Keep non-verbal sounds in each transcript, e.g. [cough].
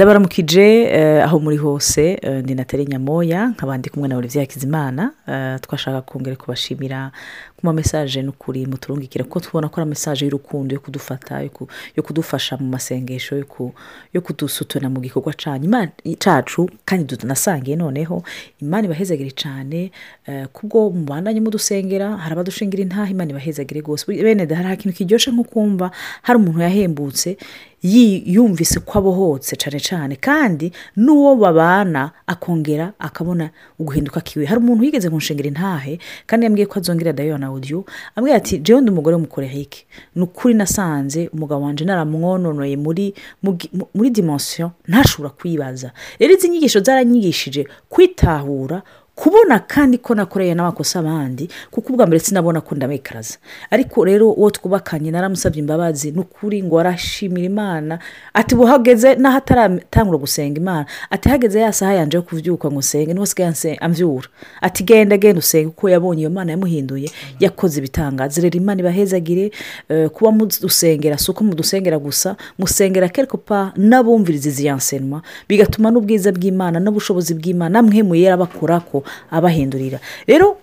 ndabaramukije eh, aho muri hose eh, ndi natali nyamoya nkaba ndi kumwe na olivier hakizimana eh, twashaka kongera kubashimira ku ma mesaje n'ukuri muturungikira kuko tubona ko ari mesaje y'urukundo yo kudufata yo ku- yo kudufasha mu masengesho yo ku- yo kudusutuna mu gikorwa cacu kandi tunasangiye noneho imana ibahezagire cyane eh, kubwo mubandanye mudusengera hari abadushingira intaha imana ibahezagire rwose. Bene hari ikintu kiryoshye nko kumva hari umuntu yahembutse yi- yumvise ko abohotse cyane cyane kandi n'uwo babana akongera akabona uguhinduka kiwe. Hari umuntu yigeze kunshingira intahe kandi yambwiye ko azongera dayo na audio ambwira ati jewe ndi umugore w'umukorehike ni ukuri nasanze umugabo wanje naramwononoye muri muri dimension ntashobora kwibaza. Rero izi nyigisho zaranyigishije kwitahura kubona kandi ko nakoreye n'amakosa abandi kuko ubwa mbere sinabona ko ndamekaraza ariko rero uwo twubakanye naramusabye imbabazi ni ukuri ngo arashimira imana. Ati buhageze n'aho ataratangura gusenga imana. Ati hageze ya saha yanje yo kuvyuka ngo usenge ni we asigaye anse- amvyura. Ati genda genda usenge kuko yabonye iyo mana yamuhinduye yakoze ibitangaza. Rero imana ibahezagire eh, kuba mudusengera si uko mudusengera gusa musengera quelque part n'abumviriza izi yansenwa bigatuma n'ubwiza bw'imana n'ubushobozi bw'imana namwe muyera bakorako abahindurira. Rero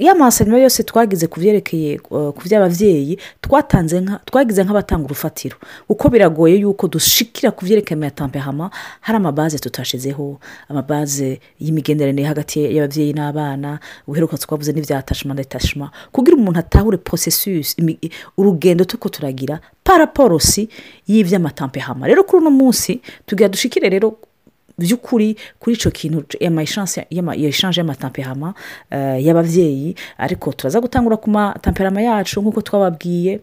ya masenwa yose twagize ku byerekeye uh, ku by'ababyeyi twatanze twagize nk'abatanga urufatiro. Kuko biragoye yuko dushikira ku byerekeye ya tampehama hari amabaze tutashizeho. Amabaze y'imigenderanire hagati y'ababyeyi n'abana uheruka twavuze n'ibyatashima ndatashima kugira umuntu atahure processus imi- urugendo tuko turagira paraporosi y'iby'amatampehama rero kuri uno munsi tugira dushikire rero by'ukuri kuri icyo kintu yashanje y'amatampehama eh, y'ababyeyi ariko turaza gutangura ku matamperama yacu nk'uko twababwiye.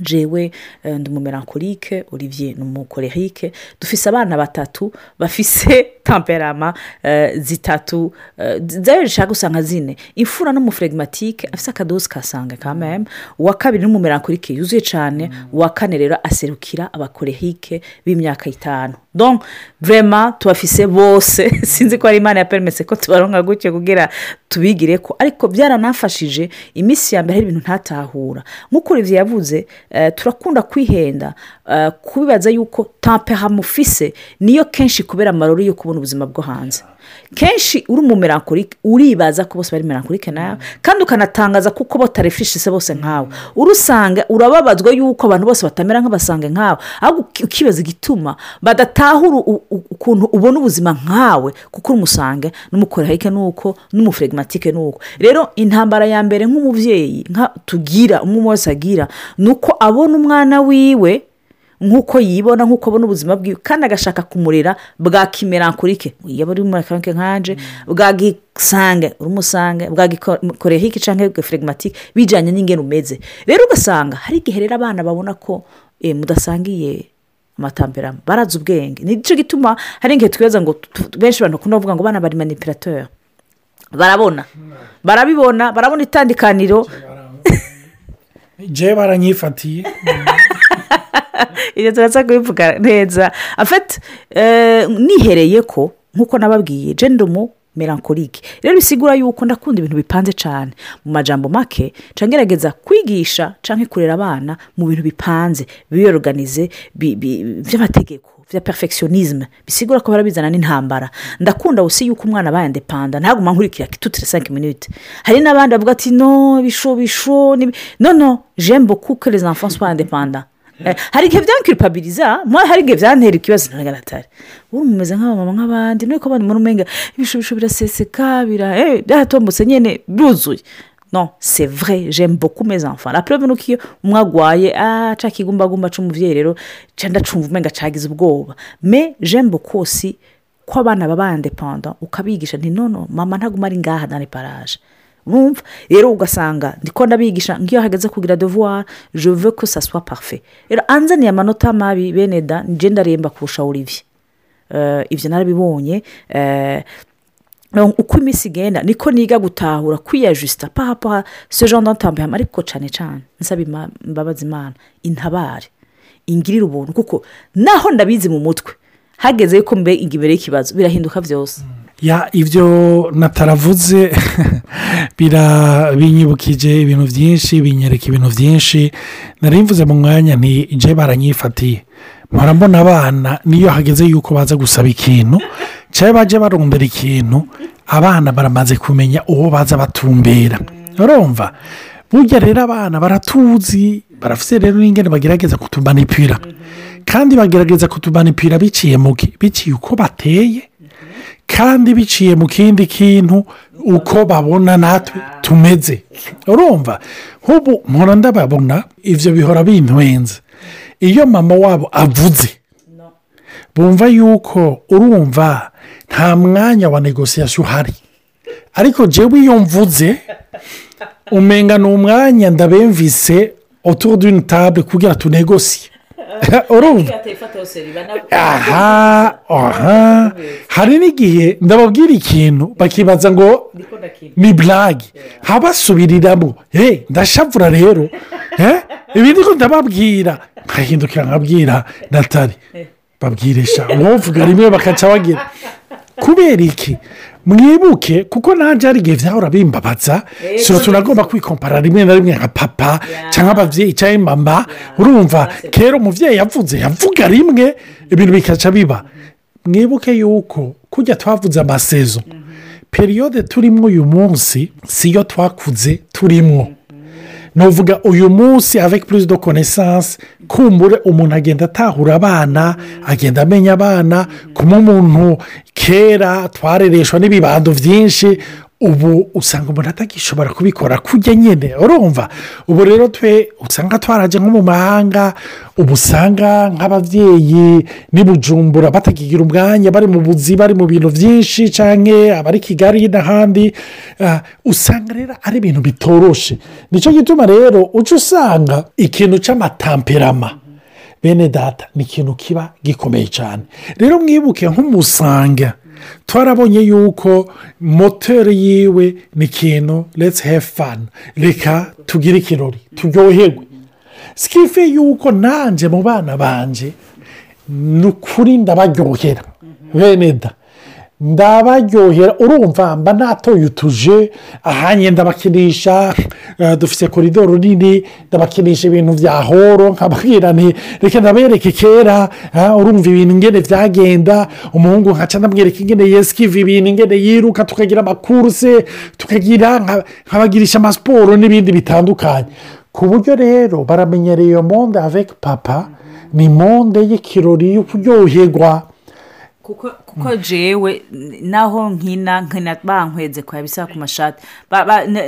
Jewe eh, ndi umumelankolike olivier ni umukorehike dufise abana batatu bafise tamperama eh, zitatu eh, zayo zishaka gusanga zine. Imfura n'umuferegmatike afise akadosi kasanga kameme uwa kabiri ni umumelankolike yuzuye cyane uwa kane rero aserukira abakorehike b'imyaka itanu. Donc vrema tubafise bose. [laughs] Sinzi ko ari imana yapermese ko tubaronka gutyo kugira tubigire ko ariko byaranafashije iminsi ya mbere hari ibintu ntatahura. Nk'uko olivier yavuze eh, turakunda kwihenda kubibaza yuko tampehama ufise niyo kenshi kubera amarori yo kubona ubuzima bwo hanze. Kenshi uri umumelankolike uribaza ko bose bari melankolike nawe kandi ukanatangaza kuko batarefishise bose nkawe urusanga urababazwa yuko abantu bose batamera nk'abasange nkawe ahubwo uki- ukibaza igituma badatahura ukuntu ubona ubuzima nkawe kuko umusange n'umukorehike nuko n'umuferegmatike nuko. Rero intambara ya mbere nk'umubyeyi tugira umwe wese agira ni uko abona umwana wiwe nk'uko yibona nk'uko abona ubuzima bwiwe kandi agashaka kumurera bwa kimerankurike yaba uri umumerankurike nkanje bwa gisange uri umusange bwa gikorehike cyangwa geferegmatike bijyanye n'ingene umeze. Rero ugasanga hari igihe rero abana babona ko eh, mudasangiye amatamperama barazi ubwenge. Nicyo gituma hari igihe twibaza ngo benshi abantu bakunda kuvuga ngo abana bari manipulateur. Barabona. Barabibona barabona itandukaniro je baranyifatiye. [laughs] [laughs] ibyo turaza kubivuga neza. Afite nihereye ko nk'uko nababwiye jendumu melankolike rero bisigura yuko ndakunda ibintu bipanze cyane mu majambo make ngerageza kwigisha cyangwa kurera abana mu bintu bipanze biyoruganize bi- bi- by'amategeko bya perfectionisme. Bisigura ko barabizana n'intambara. Ndakunda usi yuko umwana aba indepanda ntaguma nkurikira kitutire cinq minutes hari n'abandi bavuga ati no bisho bisho no no beaucoup que les enfants soient indépendants hari igihe byankiripabiriza hari igihe byantera ikibazo. Ntagaragara ubu mumeze nk'abamama nk'abandi nuko abandi muri umenga ibishobisho biraseseka bira eh, byaratombotse nyine byuzuye. Non c'est vrai beaucoup mes enfants. La preuve nuko iyo umwe agwaye ah ca kigumbagumba c'umuvyeyi rero ca ndacumva umenga cagize ubwoba. J'aime beaucoup aussi ko abana baba independant ukabigisha nti nono mama ntaguma ari ngaha dans les urumva rero ugasanga ndiko ndabigisha nk'iyo hageze kugira veux que ça soit parfait. Rero anzaniye amanota mabi bene da nje ndaremba kurusha olivier. Eh, ibyo narabibonye. Eh, uko iminsi igenda niko niga gutahura kwiyajusita paha ce genre d'entambihama ariko cyane cyane nsaba imbabazi imana intabare ingirire ubuntu. Kuko naho ndabizi mu mutwe hageze yuko mbe imbere y'ikibazo birahinduka byose ya ibyo nataravuze [laughs] binyibukije ibintu byinshi binyereka ibintu byinshi nari mvuze mu mwanya nti baranyifatiye. Mbona abana niyo hageze yuko baza gusaba ikintu cyangwa bajya barondera ikintu abana baramaze kumenya uwo baza batumbera. Urumva? Burya rero abana baratuzi barafite rero n'ingene bagerageza kutumanipira kandi bagerageza kutumanipira biciye mu biciye uko bateye kandi biciye mu kindi kintu uko babona natwe tumeze. Urumva? Nk'ubu mpora ndababona ibyo bihora bintwenze iyo mama wabo avuze bumva yuko urumva nta mwanya wa negosiyasiyo uhari. Ariko jewe iyo mvuze umenga ni umwanya ndabemvise d'une table kugira tunegosiye urumva aha aha hari n'igihe ndababwira ikintu bakibaza ngo ni burage habasubiriramo ndashavura rero ibindi ko ndababwira nkahindukira nkabwira natali babwirisha uwovuga rimwe bakaca bagira kubera iki? Mwibuke kuko nanjye hari igihe byahora bimbabaza sura tunagomba kwikompara rimwe na rimwe nka papa cyangwa ababyeyi cyangwa mama. Urumva kera umubyeyi yavuze yavuga rimwe ibintu bikaca biba. Mwibuke yuko kujya twavuze amasezo. Periyode turimo uyu munsi siyo twakuze turimo nuvuga uyu munsi avec plus de connaissance kumbure umuntu agenda atahura abana agenda amenya abana kuma umuntu kera twarereshwa n'ibibando byinshi ubu usanga umuntu atagishobora kubikora kujya nyine urumva? Ubu rero twe usanga twaraje nko mu mahanga ubu usanga nk'ababyeyi n'ibujumbura batakigira umwanya bari mu buzi bari mu bintu byinshi cyangwa abari kigali n'ahandi. Usanga rero ari ibintu bitoroshe. Nicyo gituma rero uca usanga ikintu cy'amatamperama bene data ni ikintu kiba gikomeye cyane rero mwibuke nk'umusanga twarabonye yuko moteri yiwe ni ikintu let's have fun. Reka tugire ikirori turyoherwe. Sikife yuko nanjye mu bana banjye ni ukuri ndabaryohera. Bene da ndabaryohera urumva mba natoye utuje ahanye ndabakinisha dufite koridoro nini ndabakinisha ibintu bya horo nkababwira nti reka ndabereke kera urumva ibintu ingene byagenda umuhungu nkaca ndamwereka ingene yesikiva ibintu ingene yiruka tukagira amakuruse tukagira nkabagirisha amasiporo n'ibindi bitandukanye. Ku buryo rero baramenyereye iyo monde avec papa ni monde y'ikirori yo kuryoherwa kuko jewe naho nkina nkina bankweze kwa bisaba ku mashati.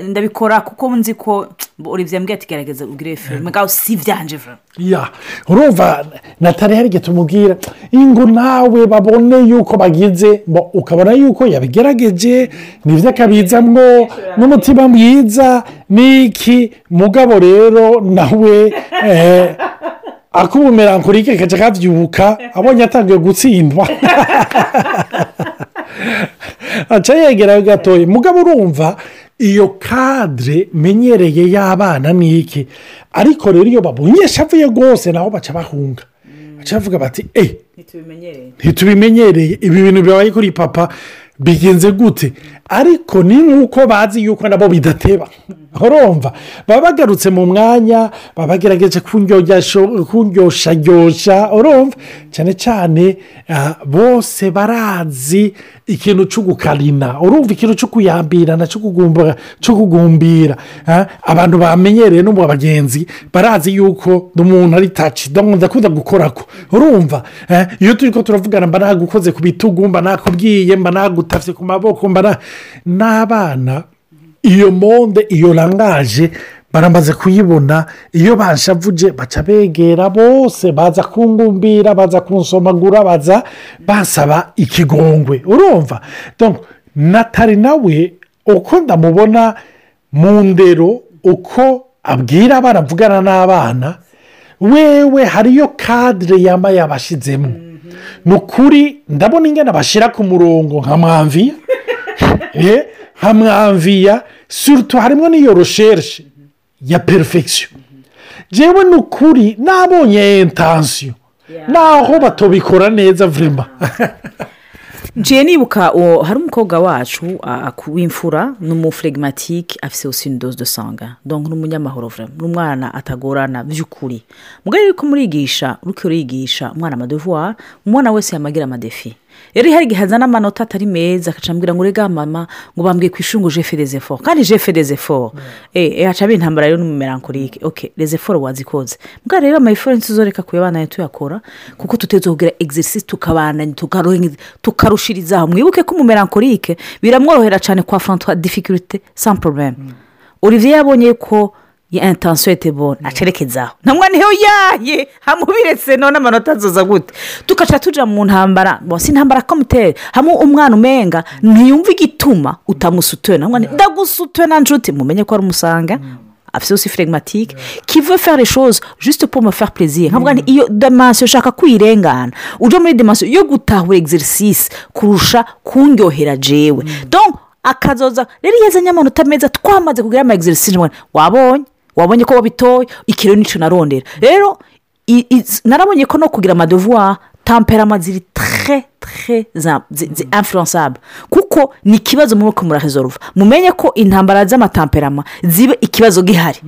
Ndabikora kuko nzi ko uribye mbwira ati gerageza ugire filime ngaho si ibyanje ya urumva natali hari igihe tumubwira ngo nawe babone yuko bagize ukabona yuko yabigerageje ni byo akabizamwo n'umutima mwiza n'iki? Mugabo rero nawe akubumerankurike kajya kabyuka abonye atangiye gutsindwa. [laughs] Aca yegera gatoya mugabo urumva iyo kadire menyereye y'abana ni iki? Ariko rero iyo babonye avuye rwose naho baca bahunga. Baca bavuga bati eee ntitubimenyereye. ibi bintu bibaye kuri papa bigenze gute? Ariko ni nk'uko bazi yuko nabo bidateba. Urumva baba bagarutse mu mwanya baba bagerageje kunyoshagosha urumva? Cyane cyane bose barazi ikintu cyo gukarina urumva ikintu cyo kuyambirana cyo kugumbira abantu bamenyereye no mu bagenzi barazi yuko umuntu ari taci ndakunda gukora ko urumva iyo turi ko turavugana mba nagukoze ku bitugu mba nakubwiye mba nagutafye ku maboko mba n'abana iyo monde iyo rangaje baramaze kuyibona. Iyo bashavuje baca begera. Bose baza kungumbira baza kunsomagura baza basaba ikigongwe. Urumva? Natali nawe uko ndamubona mu ndero uko abwira baravugana n'abana wewe hariyo kadire yaba yabashyizemo ni ukuri ndabona ingana bashyira ku murongo nka mwamviya nka mwamviya surutu harimo n'iyo rosherishe ya perifegisiyo njyewe ni ukuri nabonye intansiyo naho batobikora neza vurema [laughs] ngiye nibuka hari umukobwa wacu w'imfura ni umufuregimatike afite aussi une dose de sanga donc ni umunyamahoro ni umwana atagorana by'ukuri mugari uri kumurigisha uri kurigisha umwana amadevoir umwana wese yamagira amadefi. Rero hari igihe hazana amanota atari meza agaca ambwira ngo urega mama ngo bambwiye ku ishuri ngo jefe des efforts kandi jefe des efforts eh haca aba intambara rero n'umumerankorike ok les efforts wazikoze. Mbwa rero amayiforensi uzoreka kuyabana tuyakora kuko tuteze kugira exercice tukabana tukarushirizaho mwibuke ko umumerankorike biramworohera cyane kwa francois difficulté sans problème. Olivier yabonye ko ya intansiyo ete bone acerekezaho nta mwana iyo yaye hamubiretse none amanota azoza gute? Tugaca tuja mu ntambara. Bo si intambara komuteri hamwe umwana umenga ntiyumve igituma utamusutuye ndagusutuye na nshuti. Mumenye ko ari umusanga. Afite aussi phlegmatique qui veut faire les choses juste pour me faire plaisir? Nkavuga nti iyo dimansiyo ushaka kwirengana. Uje muri dimansiyo yo gutahura exercice kurusha kundyohera jewe. Donc akazoza rero iyo azanye amanota meza twamaze kugira ama exercice wabonye? Wabonye ko wabitoye ikiro ni cyo narondera. Rero narabonye ko no kugira amadevoir tamperama ziri tre tre influençable. Kuko ni ikibazo muri murahezoruva mumenye ko intambara z'amatamperama ziba ikibazo gihari.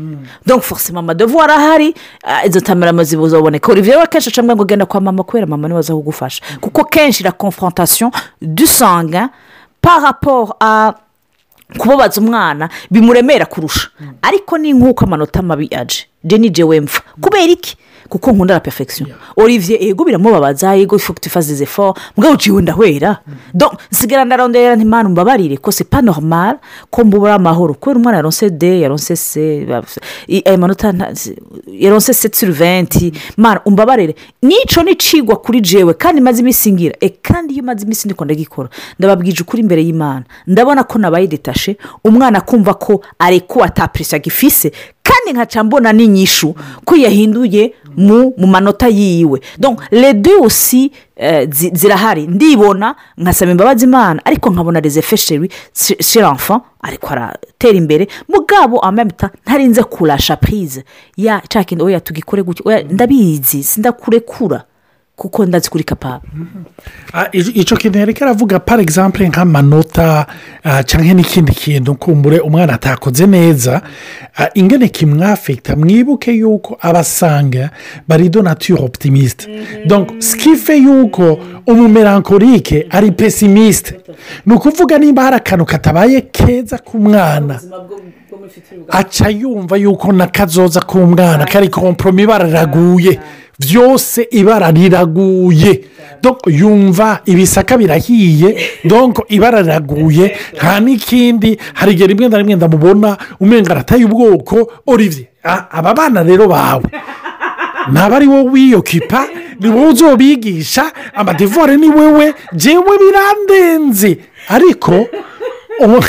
Donc forcément amadevoir ahari ah, izo tamperama zibuzaboneka olivier we akenshi acambwa ngo genda kwa mama kubera mama ni we aza kugufasha. Kuko kenshi la confrontation du sanguin par rapport à kubabaza umwana bimuremera kurusha. Ariko ni nk'uko amanota mabi aje. Jeni jewe mfa kubera iki? Kuko nkunda la perfection. Olivier ego biramubabaza. Ego ifite ifazize fo mbwa uciwe ndahwera nsigara ndarondera ntimana umbabarire. Ko pas normal ko mbubura amahoro. Kubera umwana yaronse de yaronse se ayo manota yaronse seti sur venti mana umbabarire. Nico nicigwa kuri jewe kandi maze iminsi ngira. E kandi iyo maze iminsi ndiko ndagikora ndababwije ukuri imbere y'imana. Ndabona ko nabaye detashe umwana akumva ko arekuwe atapuresha agifise kandi nkaca mbona n'inyishu ko yahinduye mu mu manota yiwe. Deux aussi zi- zirahari. Ndibona nkasaba imbabazi imana ariko nkabona chez l'enfant ariko aratera imbere. Mugabo amamita ntarinze kurasha prise. Ya cya kindi oya tugikore gutya? Ndabizi sindakurekura. Kuko ndazi kuri kapapa Ah, ico ico kintu yari karavuga par exemple nk'amanota ah, canke n'ikindi kintu kumbure umwana atakoze neza ah, ingene kimwafekita mwibuke yuko abasanga bari do nature optimiste donc skife yuko umumerankorike ari pesimiste ni ukuvuga nimba hari akantu katabaye keza ku mwana aca yumva yuko n'akazoza k'umwana kari komporomi ibara riraguye byose ibara riraguye yumva ibisaka birahiye donko ibara riraguye nta n'ikindi. Hari igihe rimwe na rimwe ndamubona umenga arataye ubwoko olivier aba bana rero bawe. Ntabwo ari wowe wiyokipa ni wowe uzobigisha amadevore ni wowe jewe birandenze. Ariko umu-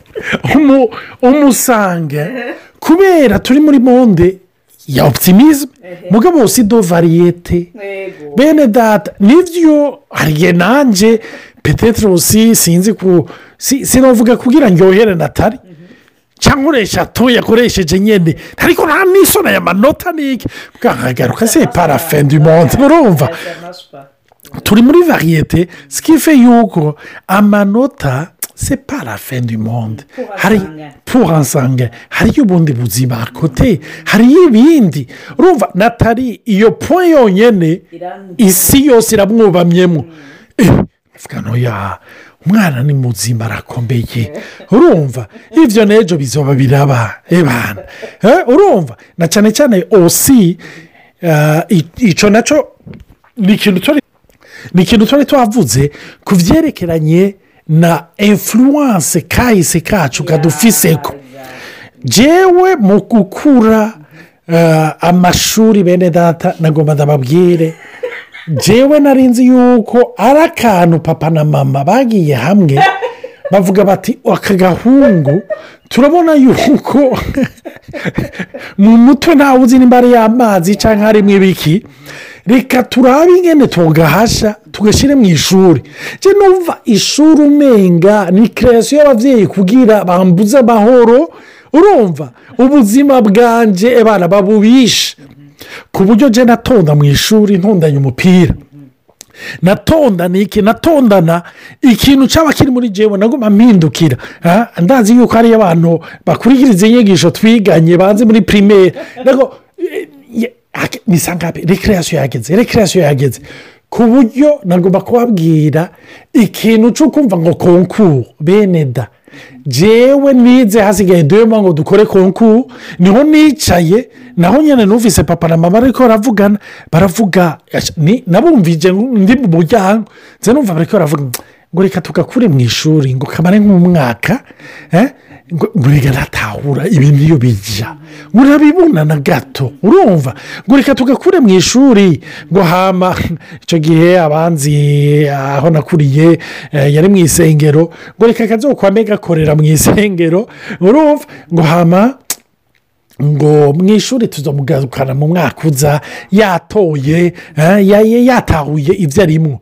[laughs] umu- umusange kubera turi muri monde ya optimisme mugabo si do variyete bene data ni byo hari igihe nanjye petetero si sinzi ku si- sinavuga kugira ndyohere natari. Cyangwa uresha atu yakoresheje nyine ariko nta n'isoni aya manota ni iki bwahagaruka se parafe du monde murumva? Turi muri variyete sikife yuko amanota se parafe du monde. Hari puransange hariyo ubundi buzima kote. Hariyo ibindi urumva natari iyo po yonyine isi yose iramwubamyemo Eh, noya umwana ni muzima arakomeye [laughs] urumva ibyo n'ejo bizoba biraba. Ebana Eh, urumva na cyane cyane osi eh, icyo na cyo ni ikintu turi twavuze ku byerekeranye na influence kahise kacu kadufiseko jewe mu gukura eh, amashuri bene data nagomba ndababwire jewe nari nzi yuko ari akantu papa na mama bagiye hamwe bavuga bati aka gahungu turabona yuko [laughs] mu mutwe ntawe uzi nimba ari y'amazi cyangwa harimo ibiki reka turabe ingene tugahasha tugashyire mu ishuri. Njye numva ishuri umenga ni keresiyo y'ababyeyi kugira bambuze amahoro? Urumva? Ubuzima bwanjye abana babubishe. Ku buryo njye natonda mu ishuri ntundanye umupira. Natondana iki? Natondana ikintu cyaba kiri muri jewe nagomba mpindukira. Ah, ndazi yuko hariyo abantu bakurikiriza inyigisho twiganye banze muri pirimeri ni sangape rekreasiyo yageze rekreasiyo yageze ku buryo nagomba kubabwira ikintu cyo kumva ngo konkuru bene da jewe nize hasigaye dema ngo dukore konkuru ni ho nicaye naho nyine numvise papa na mama ariko baravugana baravuga nabumvije ndi mu muryango nze numva bariko baravuga ngo reka tugakure mu ishuri ngo kamare nk'umwaka ngo reka natahura ibintu iyo bijya. Ngo urabibona na gato urumva? Ngo reka tugakure mu ishuri ngo hama icyo gihe abanzi aho nakuriye eh, yari mu isengero ngo reka kazokwame gakorera mu isengero urumva? Ngo hama ngo mu ishuri tuzamugarukana mu mwaka uza yatoye eh, ya- ya- yatahuye ibyo arimo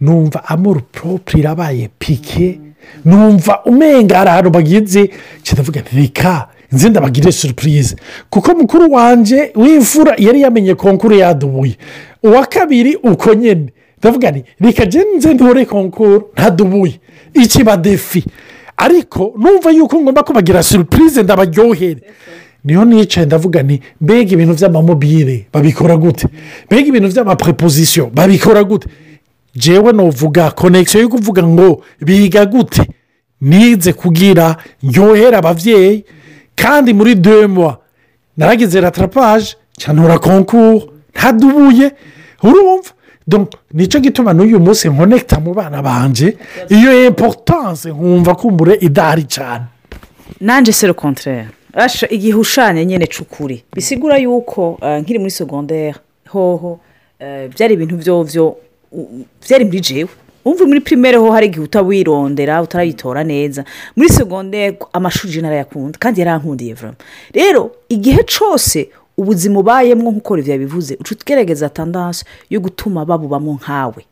numva amuru poropure irabaye pike numva umenga hari ahantu bagize kiravuga reka nzi ndabagire surupurize kuko mukuru wanjye w'imfura yari yamenye konkuru yadubuye. Uwa kabiri uko nyine ndavuga nti reka nze ndore konkuru ntadubuye. Ikiba defi ariko numva yuko ngomba kubagira surupurize ndabaryohere niyo nicaye ndavuga ni mbega ibintu by'amamobile babikora gute? Mbega ibintu by'amaprepozisiyo babikora gute? Jewe nuvuga konegisiyo yo kuvuga ngo biga gute? Nize kugira nyohera ababyeyi kandi muri demwa naragize ratarapaje cyanura konkuru ntadubuye urumva? Nicyo gituma n'uyu munsi nkonekita mu bana banje iyo importance nkumva kumbure idahari cyane nanjye sero kontrere rasha igihe ushanya nyine cukuri bisigura yuko eh, nkiri muri segonderi hoho eh, byari ibintu byo byo byari muri jewe wumva muri pirimeri ho hari igihe utawirondera utarayitora neza. Muri segonderi amashuri je narayakunda kandi yarankundiye vama rero igihe cyose ubuzima ubayemo nk'uko rivya bivuze uca ugerageza tandanse yo gutuma babubamo nkawe.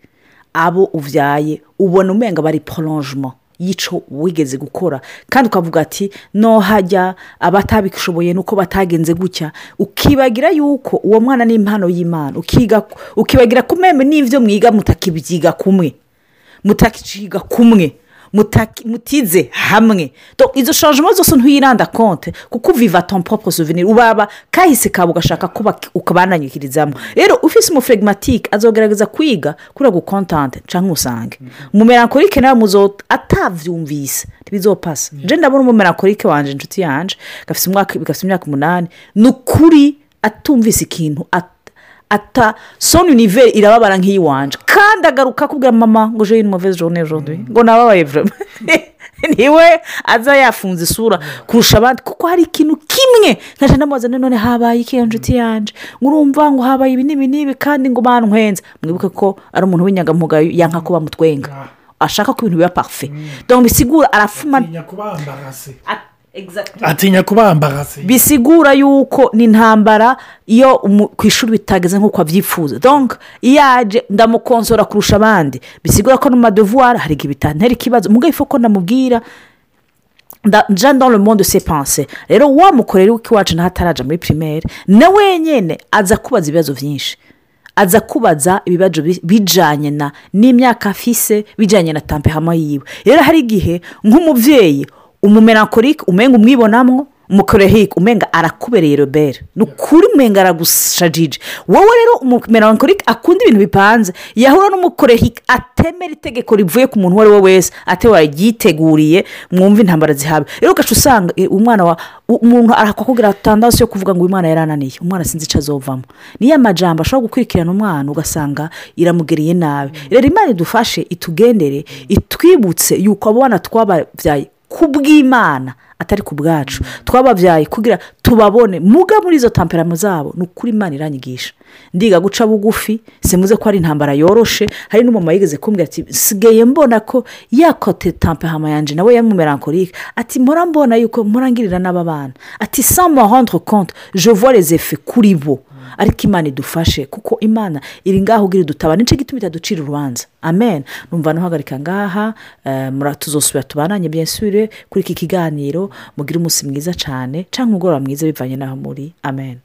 Abo ubyaye ubona umenga bari porojemo y'icyo wigeze gukora. Kandi ukavuga ati no hajya abatabishoboye nuko batagenze gutya. Ukibagira yuko uwo mwana ni impano y'imana. Ukibagira ko meme n'ibyo mwiga mutakibyiga kumwe. Mutakiga kumwe. Mutize hamwe. Izo shanjemo zose ntuyiranda konte kuko uviva ton propre souvenir. Ubaba kahise kawe ugashaka kuba ukabananyikirizamo rero ufise umufregimatike azogerageza kwiga kuriya gukontante cyangwa usange. Umumerankorike nawe muzo atabyumvise ntibizopasa. Je ndabona umumerankorike wanje inshuti yanje gafite imyaka umunani ni ukuri atumvise ikintu at- ata soni univeri irababara nk'iyiwanje. Kandi agaruka akubwira mama ngo je une mauvaise journée aujourd'hui. Ngo nababaye vraiment. [laughs] Niwe aza yafunze isura kurusha abandi. Kuko hari ikintu kimwe nkaje ndamubaza none habaye iki iyo nshuti yanje? Ngo urumva ngo habaye ibi n'ibi n'ibi kandi ngo bantwenze mwibuke ko ari umuntu w'inyangamugayo yanka ko bamutwenga. Ashaka ko ibintu biba parufe donc bisigura arafuma atinya kubambarase bisigura yuko ni intambara iyo ku ishuri bitageze nk'uko abyifuza. Donc iyo aje ndamukonsora kurusha abandi. Bisigura ko no mu madevuwari hari igihe bitantera ikibazo. Ifu ko ndamubwira nda- jean le monde se pense rero wa mukorera w'iwacu naho ataraja muri pirimeri na wenyine aza kubaza ibibazo byinshi aza kubaza ibibazo bi- bijyanye na n'imyaka afise bijyanye na tampehama yiwe. Rero hari igihe nk'umubyeyi umumerankorike umenga umwibonamo umukorehike umenga arakubereye robert ni ukuri umenga aragushajije. Wowe rero umumerankorike akunda ibintu bipanze. Yahura n'umukorehike atemera itegeko rivuye ku muntu uwo ari we wese ate waryiteguriye mwumve intambara zihaba rero ugaca usanga eh, umwana wa umuntu arakakubwira atandatu yo kuvuga ngo uyu mwana yarananiye. Umwana sinzi icyo azovamo. Niyo amajambo ashobora gukurikirana umwana ugasanga iramugereye nabi. Rero imana idufashe itugendere itwibutse yuko abo bana twababyaye ku bw'imana atari ku bwacu twababyaye kugira tubabone. Muga muri izo tamperamo zabo ni ukuri imana iranyigisha. Ndiga guca bugufi simuze ko ari intambara yoroshe. Hari n'umumama yigeze kumbwira ati sigaye mbona ko yakote tamperamo yanjye nawe yamumerankorike ati mpora mbona yuko mpora ngirira n'aba bana. Ati sans me rendre compte je vois les effets kuri bo. Ariko imana idufashe kuko imana iri ngaho ubwira idutaba ni cyo gituma itaducira urubanza. Amen. Numva ntuhagarika ngaha eh, mura- tuzosubira tubananye byensure kuri iki kiganiro mugire umunsi mwiza cyane cyangwa umugoroba mwiza bivanye n'aho muri. Amen.